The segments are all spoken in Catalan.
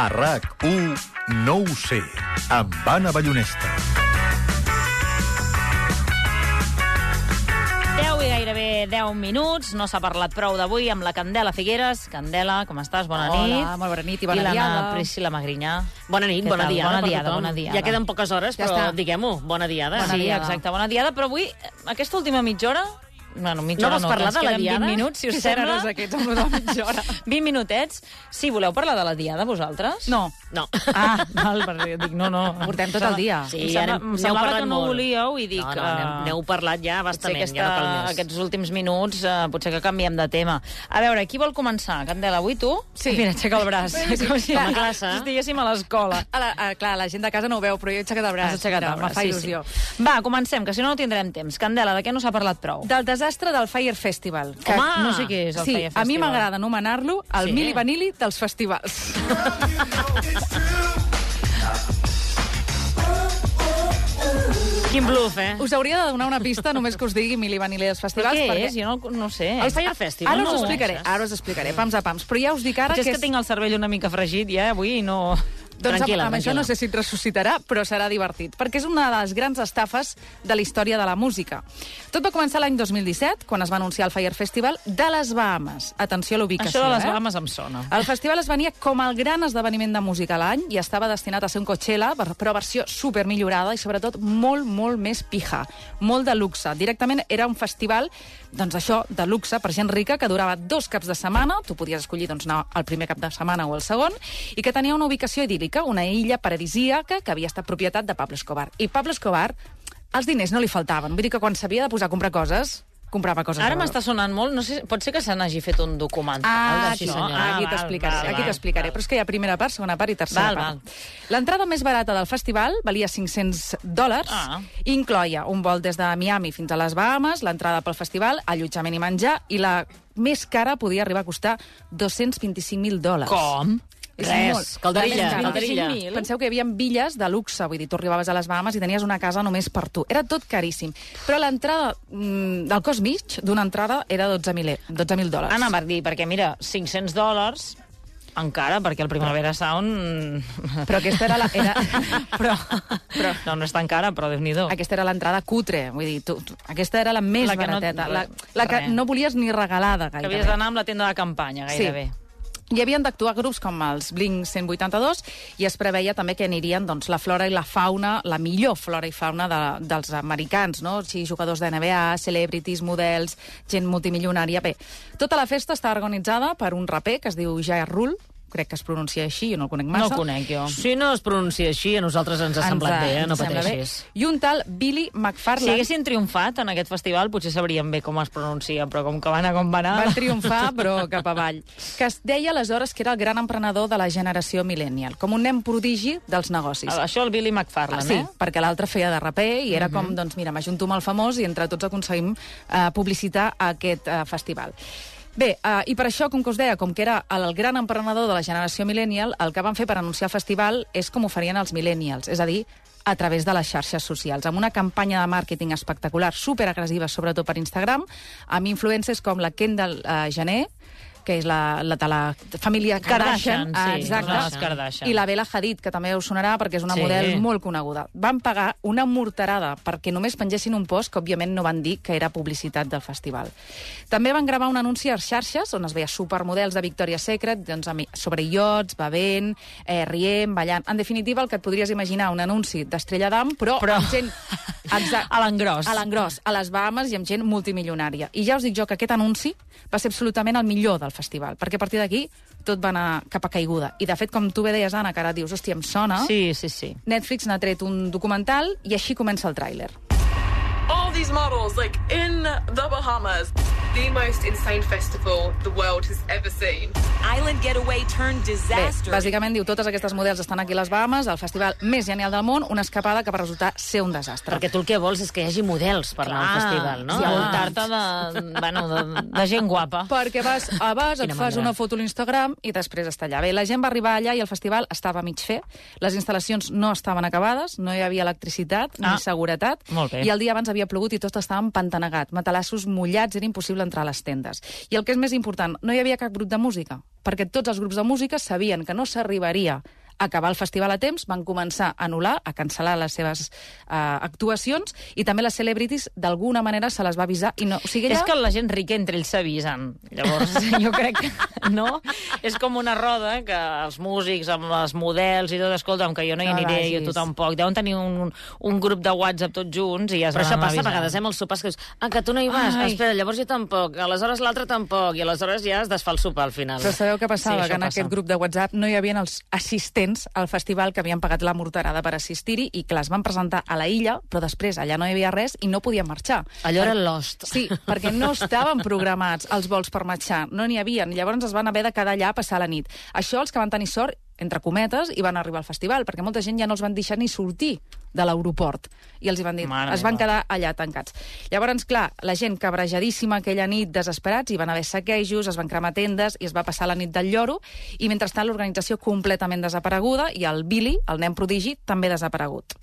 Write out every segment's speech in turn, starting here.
A RAC1 no ho sé, amb Anna Ballonesta. 10 i gairebé 10 minuts, no s'ha parlat prou d'avui amb la Candela Figueres. Candela, com estàs? Bona Hola, nit. molt bona nit i bona I l'Anna diada. Priscila Magrinyà. Bona nit, bona diada Bona diada, bona diada. Ja queden poques hores, Ja però diguem-ho, bona diada. Bona sí, diada. exacte, bona diada, però avui, aquesta última mitja hora... Bueno, mitja No hora vols no, parlar que de la diada? 20 minuts, si us Que sembla. aquests, amb de mitja hora. 20 minutets. Sí, voleu parlar de la diada, vosaltres? No, No. Ah, val, perquè dic, no, no. Portem tot el dia. Sí, Sí, em, sembla, em semblava que no molt. volíeu i dic... no, no, n'heu- eh, n'heu parlat ja bastament, aquesta, ja no cal més. aquests últims minuts eh, potser que canviem de tema. A veure, qui vol començar? Candela, avui tu? Sí. Mira, aixeca el braç. Com si, Com a classe. si estiguéssim a l'escola. A la, a, clar, la gent de casa no ho veu, però jo he aixecat el braç. Has aixecat el braç, sí. Sí. Va, comencem, que si no no tindrem temps. Candela, de què no s'ha parlat prou? Del desastre del Fire Festival. Que, Home! no sé què és el sí, Fire a mi Festival. m'agrada anomenar-lo el Sí. mili vanili dels festivals. Quin bluff, eh? Us hauria de donar una pista només que us digui mili vanili dels Però festivals. què perquè és? Jo no, no sé. El Fire Festival. Ara no us ho explicaré, ara us explicaré, pams a pams. Però ja us dic ara Potser és que que tinc el cervell una mica fregit ja avui i no... Doncs Tranquil·la, amb, amb això tranquil·la. no sé si et ressuscitarà, però serà divertit, perquè és una de les grans estafes de la història de la música. Tot va començar l'any 2017, quan es va anunciar el Fire Festival de les Bahamas. Atenció a l'ubicació, Això de les eh? Bahamas em sona. El festival es venia com el gran esdeveniment de música a l'any i estava destinat a ser un Coachella, per- però versió super millorada i sobretot molt, molt més pija, molt de luxe. Directament era un festival, doncs això, de luxe per gent rica, que durava dos caps de setmana, tu podies escollir doncs, anar al primer cap de setmana o al segon, i que tenia una ubicació idíl·lica, una illa paradisíaca que havia estat propietat de Pablo Escobar. I Pablo Escobar, els diners no li faltaven. Vull dir que quan s'havia de posar a comprar coses, comprava coses Ara m'està sonant molt, no sé, pot ser que se n'hagi fet un documental Ah, sí, senyor. Ah, aquí t'explicaré, aquí t'explicaré. Però és que hi ha primera part, segona part i tercera Val, part. L'entrada més barata del festival valia 500 dòlars Ah. i incloia un vol des de Miami fins a les Bahamas, l'entrada pel festival, allotjament i menjar, i la més cara podia arribar a costar 225.000 dòlars. Com? Res, calderilla, calderilla. 25.000? Penseu que hi havia villes de luxe, vull dir, tu arribaves a les Bahamas i tenies una casa només per tu. Era tot caríssim. Però l'entrada, mm, del cost mig d'una entrada era 12.000 12 dòlars. Anna va dir, perquè mira, 500 dòlars encara, perquè el Primavera Sound... Però aquesta era la... Era... però, Però- No, no és tan cara, però déu-n'hi-do. Aquesta era l'entrada cutre, vull dir, tu, tu, aquesta era la més La que no- barateta, la, la que res. no volies ni regalada Que gairebé. havies d'anar amb la tenda de campanya, gairebé. Sí. Hi havien d'actuar grups com els Blink 182 i es preveia també que anirien doncs, la flora i la fauna, la millor flora i fauna de, dels americans, no? Així, jugadors de NBA, celebrities, models, gent multimilionària. Bé, tota la festa està organitzada per un raper que es diu Ja Rule, crec que es pronuncia així, jo no el conec No massa. el conec, jo. Si no es pronuncia així, a nosaltres ens ha semblat Ens, bé, eh? no sembla bé. pateixis. I un tal Billy Si McFarlane... haguessin triomfat en aquest festival, potser sabríem bé com es pronuncia, però com que van a com va anar... Van triomfar, però cap avall. Que es deia aleshores que era el gran emprenedor de la generació millennial, com un nen prodigi dels negocis. Això el Billy McFarlane, sí, eh? perquè l'altre feia de raper i era com, doncs mira, m'ajunto amb el famós i entre tots aconseguim eh, publicitar aquest eh, festival. Bé, uh, i per això, com que us deia, com que era el gran emprenedor de la generació millennial, el que van fer per anunciar el festival és com ho farien els millennials, és a dir, a través de les xarxes socials, amb una campanya de màrqueting espectacular, superagressiva, sobretot per Instagram, amb influencers com la Kendall uh, Jenner, que és la, la de la família Kardashian, Kardashian, sí, ah, exacte, Kardashian. i la Bella Hadid, que també us sonarà perquè és una Sí. model molt coneguda. Van pagar una morterada perquè només pengessin un post que, òbviament, no van dir que era publicitat del festival. També van gravar un anunci a les xarxes on es veia supermodels de Victoria's Secret doncs, sobre iots, bevent, eh, rient, ballant... En definitiva, el que et podries imaginar, un anunci d'Estrella d'Am, però, Però- amb gent... Exacte, A l'engròs. a l'engròs, a les Bahamas i amb gent multimilionària. I ja us dic jo que aquest anunci va ser absolutament el millor del festival, perquè a partir d'aquí tot va anar cap a caiguda. I de fet, com tu bé deies, Anna, que ara dius, hòstia, em sona... Sí, sí, sí. Netflix n'ha tret un documental i així comença el tràiler. all these models like in the Bahamas. The most insane festival the world has ever seen. Island getaway turned Bé, disaster. bàsicament diu, totes aquestes models estan aquí a les Bahamas, el festival més genial del món, una escapada que va resultar ser un desastre. Perquè tu el que vols és que hi hagi models per anar al festival, no? Sí, voltar-te de, bueno, de, de gent guapa. Perquè vas, a vas, et fas una foto a l'Instagram i després està allà. Bé, la gent va arribar allà i el festival estava a mig fer. Les instal·lacions no estaven acabades, no hi havia electricitat Ah, ni seguretat. molt bé. I el dia abans havia plogut i tot estava empantanegat. Matalassos mullats, era impossible entrar a les tendes. I el que és més important, no hi havia cap grup de música, perquè tots els grups de música sabien que no s'arribaria acabar el festival a temps, van començar a anul·lar, a cancel·lar les seves uh, actuacions, i també les celebrities, d'alguna manera, se les va avisar. I no, o sigui, És allà... que la gent rica entre ells s'avisen. Llavors, jo crec que... No? És com una roda que els músics amb els models i tot, escolta'm, que jo no hi No aniré, vagis. jo tu tampoc. Deuen tenir un, un grup de WhatsApp tots junts i ja es Però això van passa a avisant. vegades, eh, amb els sopars, que dius, ah, que tu no hi vas, Ai. espera, llavors jo tampoc, aleshores l'altre tampoc, i aleshores ja es desfà el sopar al final. Però sabeu què passava? Sí, que en passa. aquest grup de WhatsApp no hi havia els assistents al festival que havien pagat la morterada per assistir-hi i que les van presentar a la illa, però després allà no hi havia res i no podien marxar. Allò era Lost. Sí, perquè no estaven programats els vols per marxar, no n'hi havia. Llavors es van haver de quedar allà a passar la nit. Això els que van tenir sort, entre cometes, i van arribar al festival, perquè molta gent ja no els van deixar ni sortir de l'aeroport. I els hi van dir, Mare es van meva. quedar allà tancats. Llavors, clar, la gent cabrejadíssima aquella nit, desesperats, hi van haver saquejos, es van cremar tendes i es va passar la nit del lloro, i mentrestant l'organització completament desapareguda i el Billy, el nen prodigi, també desaparegut.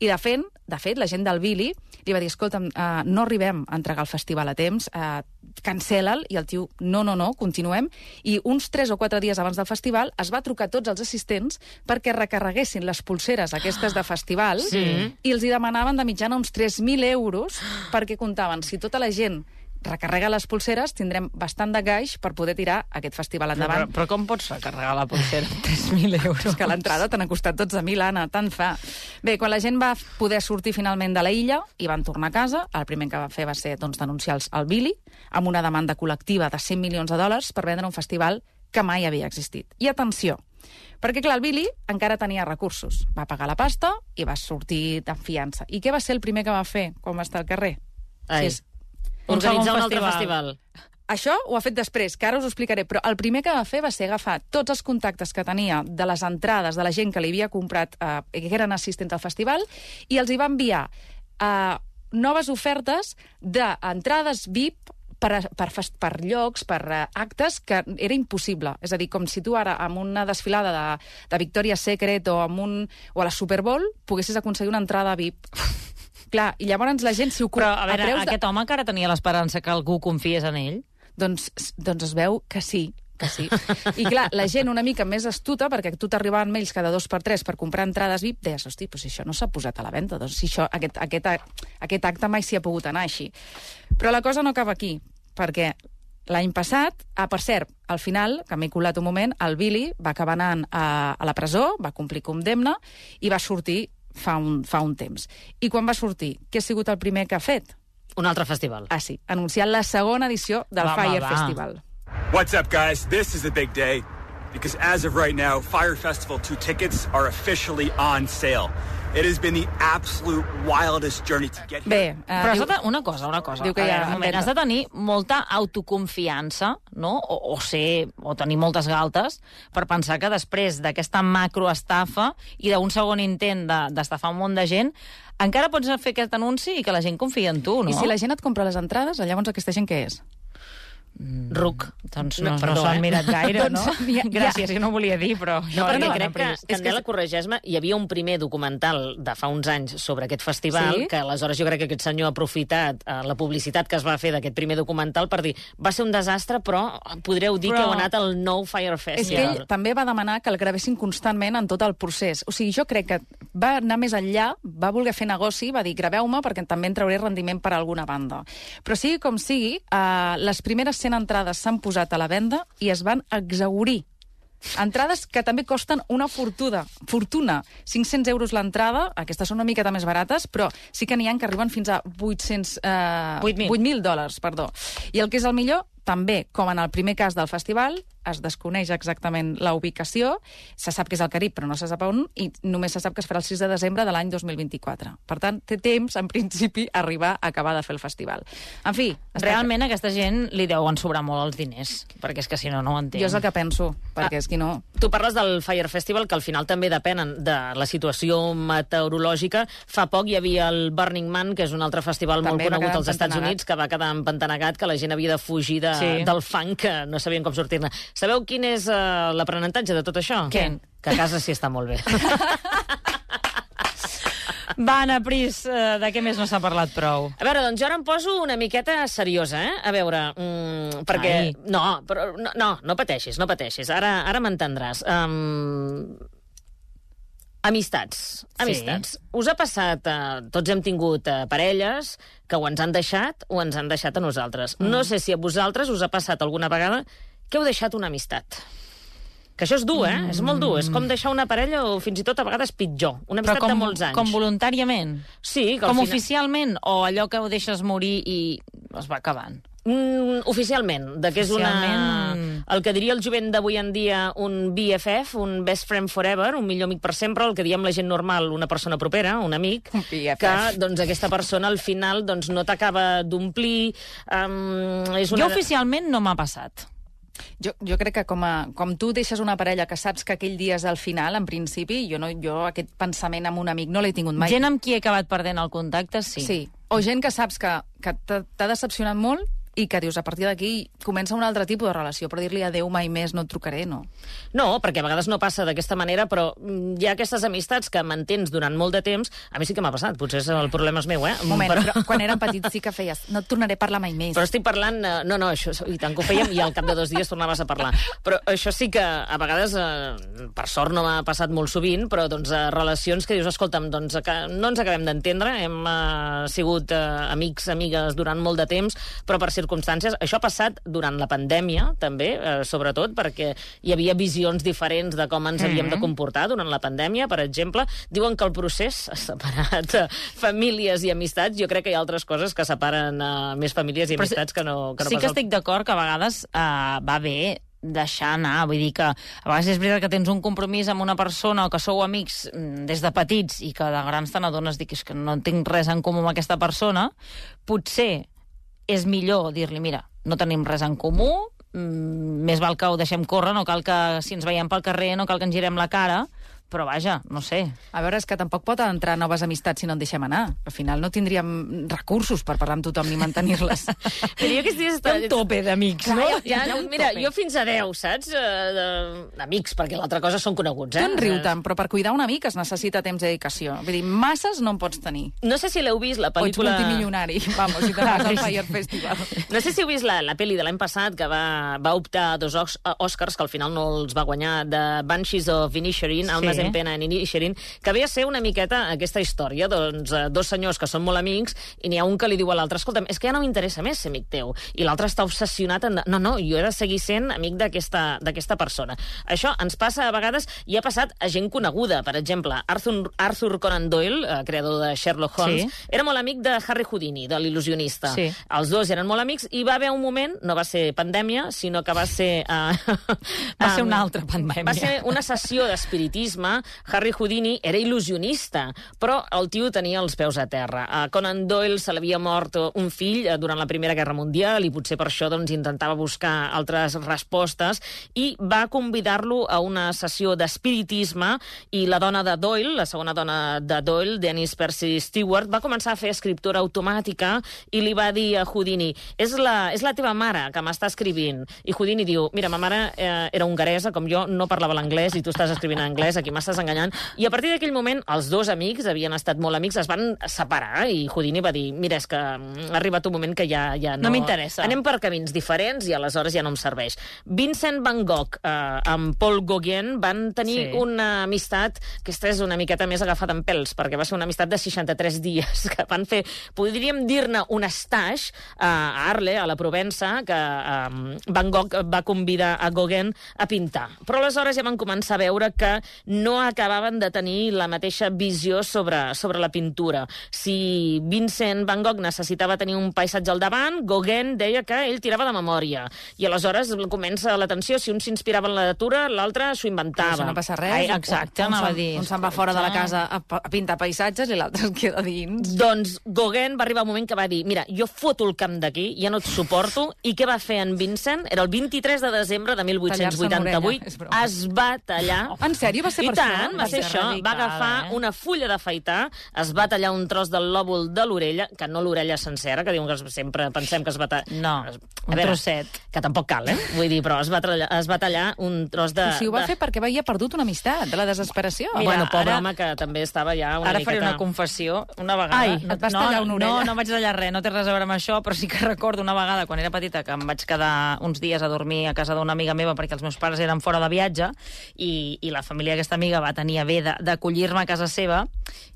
I de fet, de fet la gent del Billy li va dir, escolta'm, uh, no arribem a entregar el festival a temps, uh, cancel·la'l, i el tio, no, no, no, continuem. I uns 3 o 4 dies abans del festival es va trucar a tots els assistents perquè recarreguessin les pulseres aquestes de festival Sí. i els hi demanaven de mitjana uns 3.000 euros perquè comptaven, si tota la gent recarrega les pulseres, tindrem bastant de gaix per poder tirar aquest festival endavant. però, però com pots recarregar la pulsera amb 3.000 euros? És que l'entrada t'han costat 12.000, Anna, tant fa. Bé, quan la gent va poder sortir finalment de la illa i van tornar a casa, el primer que va fer va ser doncs, denunciar els- el Billy amb una demanda col·lectiva de 100 milions de dòlars per vendre un festival que mai havia existit. I atenció, perquè clar, el Billy encara tenia recursos. Va pagar la pasta i va sortir de fiança. I què va ser el primer que va fer quan va estar al carrer? Ai. Sí, és- Organitzar un altre festival. festival. això ho ha fet després, que ara us ho explicaré, però el primer que va fer va ser agafar tots els contactes que tenia de les entrades de la gent que li havia comprat, eh, que eren assistents al festival, i els hi va enviar eh, noves ofertes d'entrades VIP per, per, per llocs, per uh, actes, que era impossible. És a dir, com si tu ara, amb una desfilada de, de Victoria's Secret o, amb un, o a la Super Bowl, poguessis aconseguir una entrada VIP. Clar, i llavors la gent, si ho... co- Però, a veure, de- aquest home encara tenia l'esperança que algú confiés en ell? doncs, doncs es veu que sí, que sí. I clar, la gent una mica més astuta, perquè tu t'arribaven mails cada dos per tres per comprar entrades VIP, deies, hosti, doncs si això no s'ha posat a la venda, doncs si això, aquest, aquest, aquest acte mai s'hi ha pogut anar així. Però la cosa no acaba aquí, perquè l'any passat, ah, per cert, al final, que m'he colat un moment, el Billy va acabar anant a, a la presó, va complir condemna i va sortir fa un, fa un temps. I quan va sortir, què ha sigut el primer que ha fet? Un altre festival. Ah, sí, anunciant la segona edició del Va, va, Fire va. Festival. What's up, guys? This is the big day because as of right now, Fire Festival 2 tickets are officially on sale. It has been the absolute wildest journey to get here. Bé, eh, Però has diu, de, una cosa, una cosa. diu que A hi ha veure, moment, has de tenir molta autoconfiança, no? O, o ser, o tenir moltes galtes per pensar que després d'aquesta macroestafa i d'un segon intent de- d'estafar un munt de gent, encara pots fer aquest anunci i que la gent confia en tu, no? I si la gent et compra les entrades, llavors aquesta gent què és? Ruc. Doncs no, No, no, perdó, s'ho han eh? mirat gaire, no? Doncs, ja- ja. Gràcies, jo no volia dir, però... No, perquè no, crec que, és que- Candela, corregeix-me, hi havia un primer documental de fa uns anys sobre aquest festival, Sí? que aleshores jo crec que aquest senyor ha aprofitat eh, la publicitat que es va fer d'aquest primer documental per dir, va ser un desastre, però podreu dir Però- que heu anat al nou Fire És que Festival. ell també va demanar que el gravessin constantment en tot el procés. O sigui, jo crec que va anar més enllà, va voler fer negoci, va dir, graveu-me perquè també en trauré rendiment per alguna banda. Però sigui com sigui, eh, les primeres 100 entrades s'han posat a la venda i es van exaurir. Entrades que també costen una fortuna. Fortuna. 500 euros l'entrada, aquestes són una miqueta més barates, però sí que n'hi ha que arriben fins a 800... Eh, 8.000. 8.000 dòlars, perdó. I el que és el millor, també, com en el primer cas del festival, es desconeix exactament la ubicació, se sap que és al Carib, però no se sap on, i només se sap que es farà el 6 de desembre de l'any 2024. Per tant, té temps, en principi, a arribar a acabar de fer el festival. En fi... està- Realment aquesta gent li deuen sobrar molt els diners, perquè és que si no, no ho entenc. Jo és el que penso, perquè és que no... Tu parles del Fire Festival, que al final també depenen de la situació meteorològica. Fa poc hi havia el Burning Man, que és un altre festival També molt conegut als Estats. Units, que va quedar empantanegat, que la gent havia de fugir de, Sí. del fang, que no sabien com sortir-ne. Sabeu quin és uh, l'aprenentatge de tot això? Quin? Que a casa sí està molt bé. Va, Anna Pris, eh, de què més no s'ha parlat prou? A veure, doncs jo ara em poso una miqueta seriosa, eh? A veure, mm, perquè... Ai. No, però, no, no, no pateixis, no pateixis. Ara, ara m'entendràs. Um, amistats, amistats. Us ha passat, eh, tots hem tingut eh, parelles que o ens han deixat o ens han deixat a nosaltres. Mm. No sé si a vosaltres us ha passat alguna vegada que heu deixat una amistat. Que això és dur, eh? És molt dur. És com deixar una parella o fins i tot a vegades pitjor. Una amistat com, de molts anys. com voluntàriament? Sí, que al Com final... oficialment? O allò que ho deixes morir i es va acabant? Mm, oficialment, de que és una... El que diria el jovent d'avui en dia un BFF, un best friend forever, un millor amic per sempre, el que diem la gent normal, una persona propera, un amic, Un BFF. que doncs, aquesta persona al final doncs, no t'acaba d'omplir... Um, és una... Jo oficialment no m'ha passat. Jo, jo crec que com, a, com tu deixes una parella que saps que aquell dia és el final, en principi, jo, no, jo aquest pensament amb un amic no l'he tingut mai. Gent amb qui he acabat perdent el contacte, sí. Sí. O gent que saps que, que t'ha decepcionat molt i que dius, a partir d'aquí comença un altre tipus de relació, però dir-li adeu mai més no et trucaré, no. No, perquè a vegades no passa d'aquesta manera, però hi ha aquestes amistats que mantens durant molt de temps. A mi sí que m'ha passat, potser és el problema és meu, eh? Un moment, però... però quan érem petits sí que feies, no et tornaré a parlar mai més. Però estic parlant... eh, No, no, això, i tant que ho fèiem, i al cap de dos dies tornaves a parlar. Però això sí que a vegades, eh, per sort no m'ha passat molt sovint, però doncs, eh, relacions que dius, escolta'm, doncs, que no ens acabem d'entendre, hem eh, sigut eh, amics, amigues durant molt de temps, però per circumstàncies... Això ha passat durant la pandèmia, també, eh, sobretot, perquè hi havia visions diferents de com ens havíem de comportar durant la pandèmia, per exemple. Diuen que el procés ha separat eh, famílies i amistats. Jo crec que hi ha altres coses que separen eh, més famílies i Però sí- amistats que no, que no sí pas que el- estic d'acord que a vegades uh, va bé deixar anar, vull dir que a vegades és veritat que tens un compromís amb una persona o que sou amics mm, des de petits i que de grans te n'adones és que no tinc res en comú amb aquesta persona, potser és millor dir-li, mira, no tenim res en comú, mm, més val que ho deixem córrer, no cal que si ens veiem pel carrer no cal que ens girem la cara, però vaja, no sé. A veure, és que tampoc pot entrar noves amistats si no en deixem anar. Al final no tindríem recursos per parlar amb tothom ni mantenir-les. Però jo aquests dies... Hi ha un tope d'amics, no? Ja, ha un mira, tope. jo fins a 10, saps? Uh, d'amics, perquè l'altra cosa són coneguts, eh? Tu en riu tant, però per cuidar un amic es necessita temps i dedicació. Vull dir, masses no en pots tenir. No sé si l'heu vist, la O ets pel·lícula... multimilionari, vamos, si vas al Fire Festival. No sé si heu vist la, la pel·li de l'any passat que va, va optar a dos Oscars, que al final no els va guanyar, de Banshees of Inisherin, Almas Sí. en pena en Inisherin, que ve a ser una miqueta aquesta història, doncs, eh, dos senyors que són molt amics i n'hi ha un que li diu a l'altre, escolta'm, és que ja no m'interessa més ser amic teu. I l'altre està obsessionat en... No, no, jo he de seguir sent amic d'aquesta persona. Això ens passa a vegades i ha passat a gent coneguda. Per exemple, Arthur, Arthur Conan Doyle, eh, creador de Sherlock Holmes, Sí. era molt amic de Harry Houdini, de l'il·lusionista. Sí. Els dos eren molt amics i va haver un moment, no va ser pandèmia, sinó que va ser... Uh, Va ser una altra pandèmia. Va ser una sessió d'espiritisme. Harry Houdini era il·lusionista, però el tio tenia els peus a terra. A Conan Doyle se l'havia mort un fill eh, durant la Primera Guerra Mundial i potser per això doncs, intentava buscar altres respostes i va convidar-lo a una sessió d'espiritisme i la dona de Doyle, la segona dona de Doyle, Denise Percy Stewart, va començar a fer escriptura automàtica i li va dir a Houdini és la, és la teva mare que m'està escrivint. I Houdini diu, mira, ma mare eh, era hongaresa, com jo, no parlava l'anglès i tu estàs escrivint en anglès, aquí m'estàs enganyant. I a partir d'aquell moment, els dos amics, havien estat molt amics, es van separar i Houdini va dir, mira, és que mm, ha arribat un moment que ja, ja no... No m'interessa. Anem per camins diferents i aleshores ja no em serveix. Vincent Van Gogh eh, amb Paul Gauguin van tenir Sí. una amistat, aquesta és una miqueta més agafada en pèls, perquè va ser una amistat de 63 dies, que van fer, podríem dir-ne un estaix eh, a Arles, a la Provença, que eh, Van Gogh va convidar a Gauguin a pintar. Però aleshores ja van començar a veure que no acabaven de tenir la mateixa visió sobre, sobre la pintura. Si Vincent Van Gogh necessitava tenir un paisatge al davant, Gauguin deia que ell tirava de memòria. I aleshores comença l'atenció, si un s'inspirava en la natura, l'altre s'ho inventava. Això no passa res. Ai, exacte, un, anava a dir. Un se'n va fora de la casa a, a pintar paisatges i l'altre es queda dins. Doncs Gauguin va arribar un moment que va dir mira, jo foto el camp d'aquí, ja no et suporto, i què va fer en Vincent? Era el 23 de desembre de Tallar-se una 1888, orella, és broma. es va tallar... En sèrio? Va ser I per tant, això? va ser això. radical, va agafar eh? una fulla d'afaitar, es va tallar un tros del lòbul de l'orella, que no l'orella sencera, que diuen que sempre pensem que es va tallar... No, A un veure, trosset. Que tampoc cal, eh? Vull dir, però es va, tallar, es va tallar un tros de... I si ho va de... fer perquè havia perdut una amistat, de la desesperació. Mira, bueno, pobre ara- home, que també estava ja una Ara miqueta... faré una confessió. Una vegada... Ai, et vas no, tallar una orella. No, no vaig tallar res, no té res a veure amb això, però sí que recordo una vegada, quan era petita, que em vaig quedar uns dies a dormir a casa d'una amiga meva perquè els meus pares eren fora de viatge i, i la família d'aquesta amiga va tenir a bé d'acollir-me a casa seva.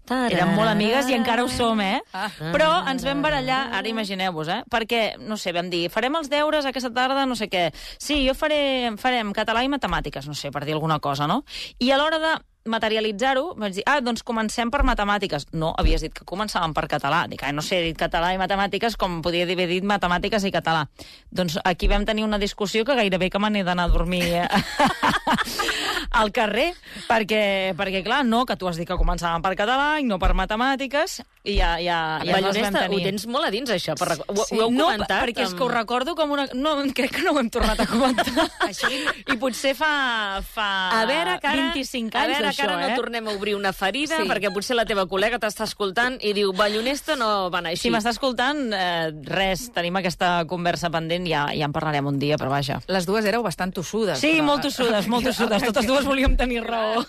Érem molt amigues i encara ho som, eh? Ah. Però ens vam barallar, ara imagineu-vos, eh? Perquè, no sé, vam dir, farem els deures aquesta tarda, no sé què. Sí, jo faré, farem català i matemàtiques, no sé, per dir alguna cosa, no? I a l'hora de materialitzar-ho, vaig dir, ah, doncs comencem per matemàtiques. No, havies dit que començàvem per català. Dic, ah, no sé, he dit català i matemàtiques com podia haver dit matemàtiques i català. Doncs aquí vam tenir una discussió que gairebé que me n'he d'anar a dormir eh, al carrer, perquè, perquè, clar, no, que tu has dit que començàvem per català i no per matemàtiques, i ja, ja, ja no els vam Ballonesta, tenir. ho tens molt a dins, això. Per... Ho, Sí, ho heu no, comentat? perquè és que ho amb- recordo com una... No, crec que no ho hem tornat a comentar. Així? I potser fa, fa A veure, que ara, 25 a anys veure, que d'això, ara no eh? tornem a obrir una ferida, Sí. perquè potser la teva col·lega t'està escoltant i diu, Ballonesta no va anar així. Si m'està escoltant, eh, res, tenim aquesta conversa pendent, ja, ja en parlarem un dia, però vaja. Les dues éreu bastant tossudes. Sí, però- molt tossudes, molt tossudes. Totes dues volíem tenir raó.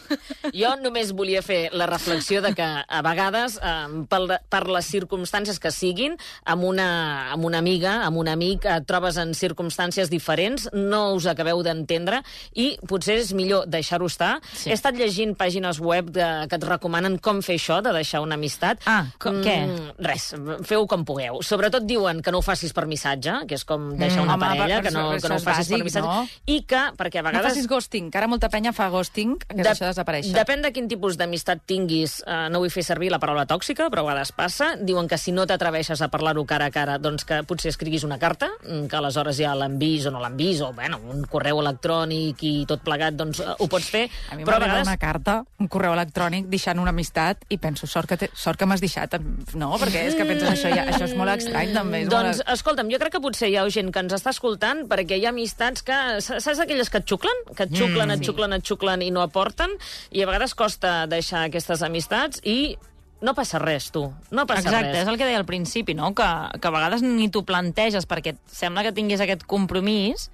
Jo només volia fer la reflexió de que a vegades, eh, per, per les circumstàncies que siguin, amb una, amb una amiga, amb un amic, et trobes en circumstàncies diferents, no us acabeu d'entendre i potser és millor deixar-ho estar. Sí. He estat llegint pàgines web de, que et recomanen com fer això, de deixar una amistat. Ah, com- què? Res, feu com pugueu. Sobretot diuen que no ho facis per missatge, que és com deixar una Home, parella, però que no, que no ho facis per bàsic, missatge. no? I que, perquè a No vegades... facis ghosting, que ara molta penya fa ghosting, que és això de desaparèixer. Depèn de quin tipus d'amistat tinguis. Uh, no vull fer servir la paraula tòxica, però a vegades passa. Diuen que si no t'atreveixes a parlar-ho cara a cara, doncs que potser escriguis una carta, mm, que aleshores ja l'han vist o no l'han vist, o bueno, un correu electrònic i tot plegat, doncs uh, ho pots fer. A mi però a m'agrada vegades... una carta, un correu electrònic, deixant una amistat, i penso, sort que, te, sort que m'has deixat. No, perquè és que penses, això, ja, això és molt estrany, també. És Doncs, molt... escolta'm, jo crec que potser hi ha gent que ens està escoltant perquè hi ha amistats que... Saps aquelles que et xuclen? Que et xuclen, et xuclen, et xuclen i no aporten? I a vegades costa deixar aquestes amistats i no passa res, tu. No passa Exacte, res. és el que deia al principi, no? Que, que a vegades ni t'ho planteges perquè sembla que tinguis aquest compromís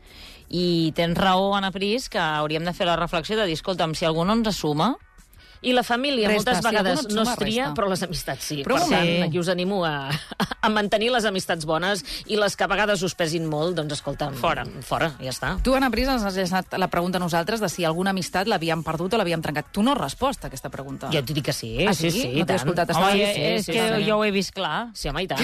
i tens raó, Anna Pris, que hauríem de fer la reflexió de dir, escolta'm, si algú no ens assuma, I la família Resta, moltes si vegades algú no es tria, resta. però les amistats sí. Però per tant, moment. aquí us animo a, a mantenir les amistats bones i les que a vegades us pesin molt, doncs escolta, fora, fora, ja està. Tu, Anna Pris, ens has llançat la pregunta a nosaltres de si alguna amistat l'havíem perdut o l'havíem trencat. Tu no has respost a aquesta pregunta. Jo et dic que sí, Ah, sí, sí? sí, No t'he tant. escoltat, home, és, sí, és sí, que sí. jo ho he vist clar. Sí, home, i tant.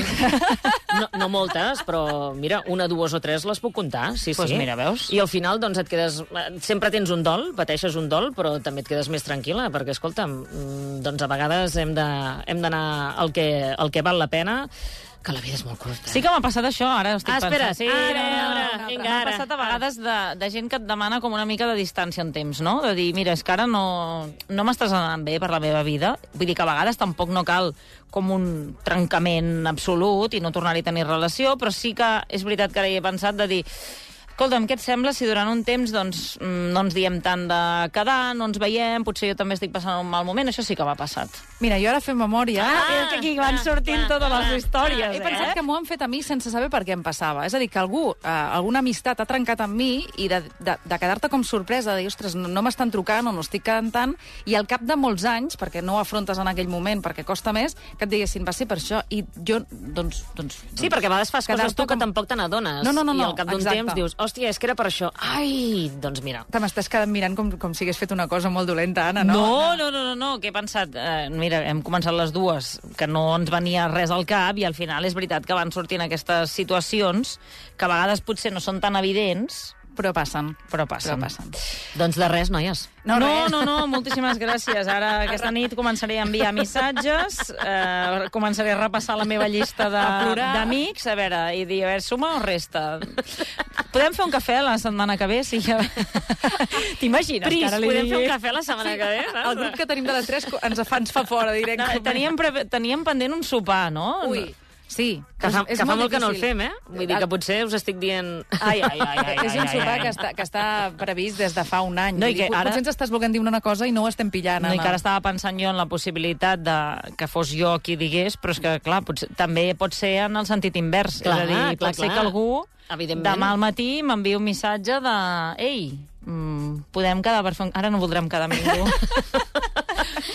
No, no moltes, però mira, una, dues o tres les puc comptar, sí, Pues sí. mira, veus? I al final, doncs, et quedes... Sempre tens un dol, pateixes un dol, però també et quedes més tranquil·la, perquè, escolta'm, mm, doncs a vegades hem d'anar al, que, al que val la pena, que la vida és molt curta. Sí que m'ha passat això, ara estic Ah, espera, pensant. Sí, ara, no, no, ara, no, vinga, M'ha ara, passat a ara. vegades de, de gent que et demana com una mica de distància en temps, no? De dir, mira, és que ara no, no m'estàs anant bé per la meva vida. Vull dir que a vegades tampoc no cal com un trencament absolut i no tornar-hi a tenir relació, però sí que és veritat que ara hi he pensat de dir escolta'm, què et sembla si durant un temps doncs, mm, no ens diem tant de quedar, no ens veiem, potser jo també estic passant un mal moment, això sí que m'ha passat. Mira, jo ara fent memòria... Ah, és que aquí van sortint totes les històries, He pensat eh? que m'ho han fet a mi sense saber per què em passava. És a dir, que algú, eh, alguna amistat ha trencat amb mi i de, de, de quedar-te com sorpresa, de dir, ostres, no, no m'estan trucant o no estic quedant tant, i al cap de molts anys, perquè no ho afrontes en aquell moment, perquè costa més, que et diguessin, va ser per això. I jo, doncs... doncs Sí, perquè a vegades fas coses tu que com- tampoc te n'adones. No, no, no, I no, al cap d'un temps dius, hòstia, és que era per això. Ai, doncs mira. Te m'estàs quedant mirant com, com si hagués fet una cosa molt dolenta, Anna, no? No, no, no, no, no, que he pensat... Eh, mira, hem començat les dues, que no ens venia res al cap, i al final és veritat que van sortint aquestes situacions que a vegades potser no són tan evidents, Però passen. però passen. Però passen. Doncs de res, noies. No, no, res. no, no, moltíssimes gràcies. Ara aquesta nit començaré a enviar missatges, eh, començaré a repassar la meva llista d'amics, a veure, i dir, a veure, suma o resta? Podem fer un cafè la setmana que ve? Sí, ja... T'imagines Pris, que ara li podem digui... fer un cafè la setmana que ve? El grup que tenim de les tres co- ens fa, ens fa fora No, directament. teníem, pre... teníem pendent un sopar, no? Ui. Sí. Que fa, és que fa molt que no el fem, eh? Vull dir que potser us estic dient... Ai, ai, ai, ai, és ai, un ai, sopar ai. que està, que està previst des de fa un any. No, i que ara- Potser ens estàs volent dir una cosa i no ho estem pillant. No, i Anna. que ara estava pensant jo en la possibilitat de que fos jo qui digués, però és que, clar, potser, també pot ser en el sentit invers. Clar, és a dir, clar, pot ser clar. que algú demà al matí m'envia un missatge de ei, mm, podem quedar per fer un... Ara no voldrem quedar amb ningú.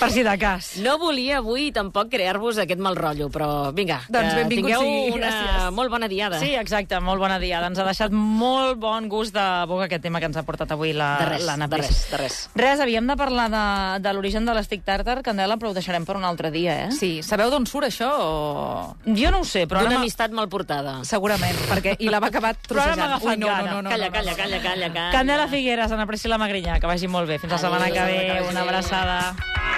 per si de cas. No volia avui tampoc crear-vos aquest mal rotllo, però vinga, Doncs que tingueu sigui, una gràcies. molt bona diada. Sí, exacte, molt bona dia. Ens ha deixat molt bon gust de boca aquest tema que ens ha portat avui la, De res, l'Anna de res, de res. Res, havíem de parlar de, de l'origen de l'estic tàrtar, Candela, però ho deixarem per un altre dia, eh? Sí, sabeu d'on surt això? O... Jo no ho sé, però D'una amistat mal portada. Segurament, perquè i la va acabar Però ara m'ha trossejant. agafat Ui, no, no, no, no, Calla, calla, calla, calla, calla. Candela Figueres, Ana Priscila Magrinyà, que vagi molt bé. Fins la setmana que ve. Una abraçada.